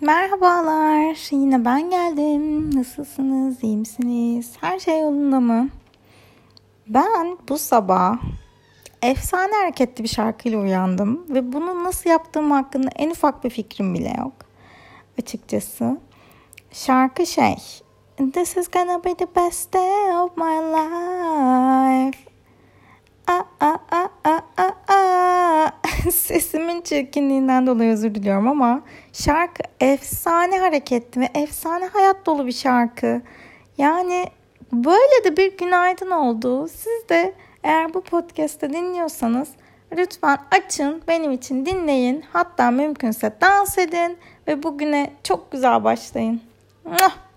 Merhabalar, yine ben geldim. Nasılsınız, iyi misiniz? Her şey yolunda mı? Ben bu sabah efsane hareketli bir şarkıyla uyandım ve bunu nasıl yaptığım hakkında en ufak bir fikrim bile yok. Açıkçası. Şarkı şey, This is gonna be the best day of my life. Sesimin çirkinliğinden dolayı özür diliyorum ama şarkı efsane hareketli ve efsane hayat dolu bir şarkı. Yani böyle de bir günaydın oldu. Siz de eğer bu podcast'te dinliyorsanız lütfen açın benim için dinleyin. Hatta mümkünse dans edin ve bugüne çok güzel başlayın. Muah!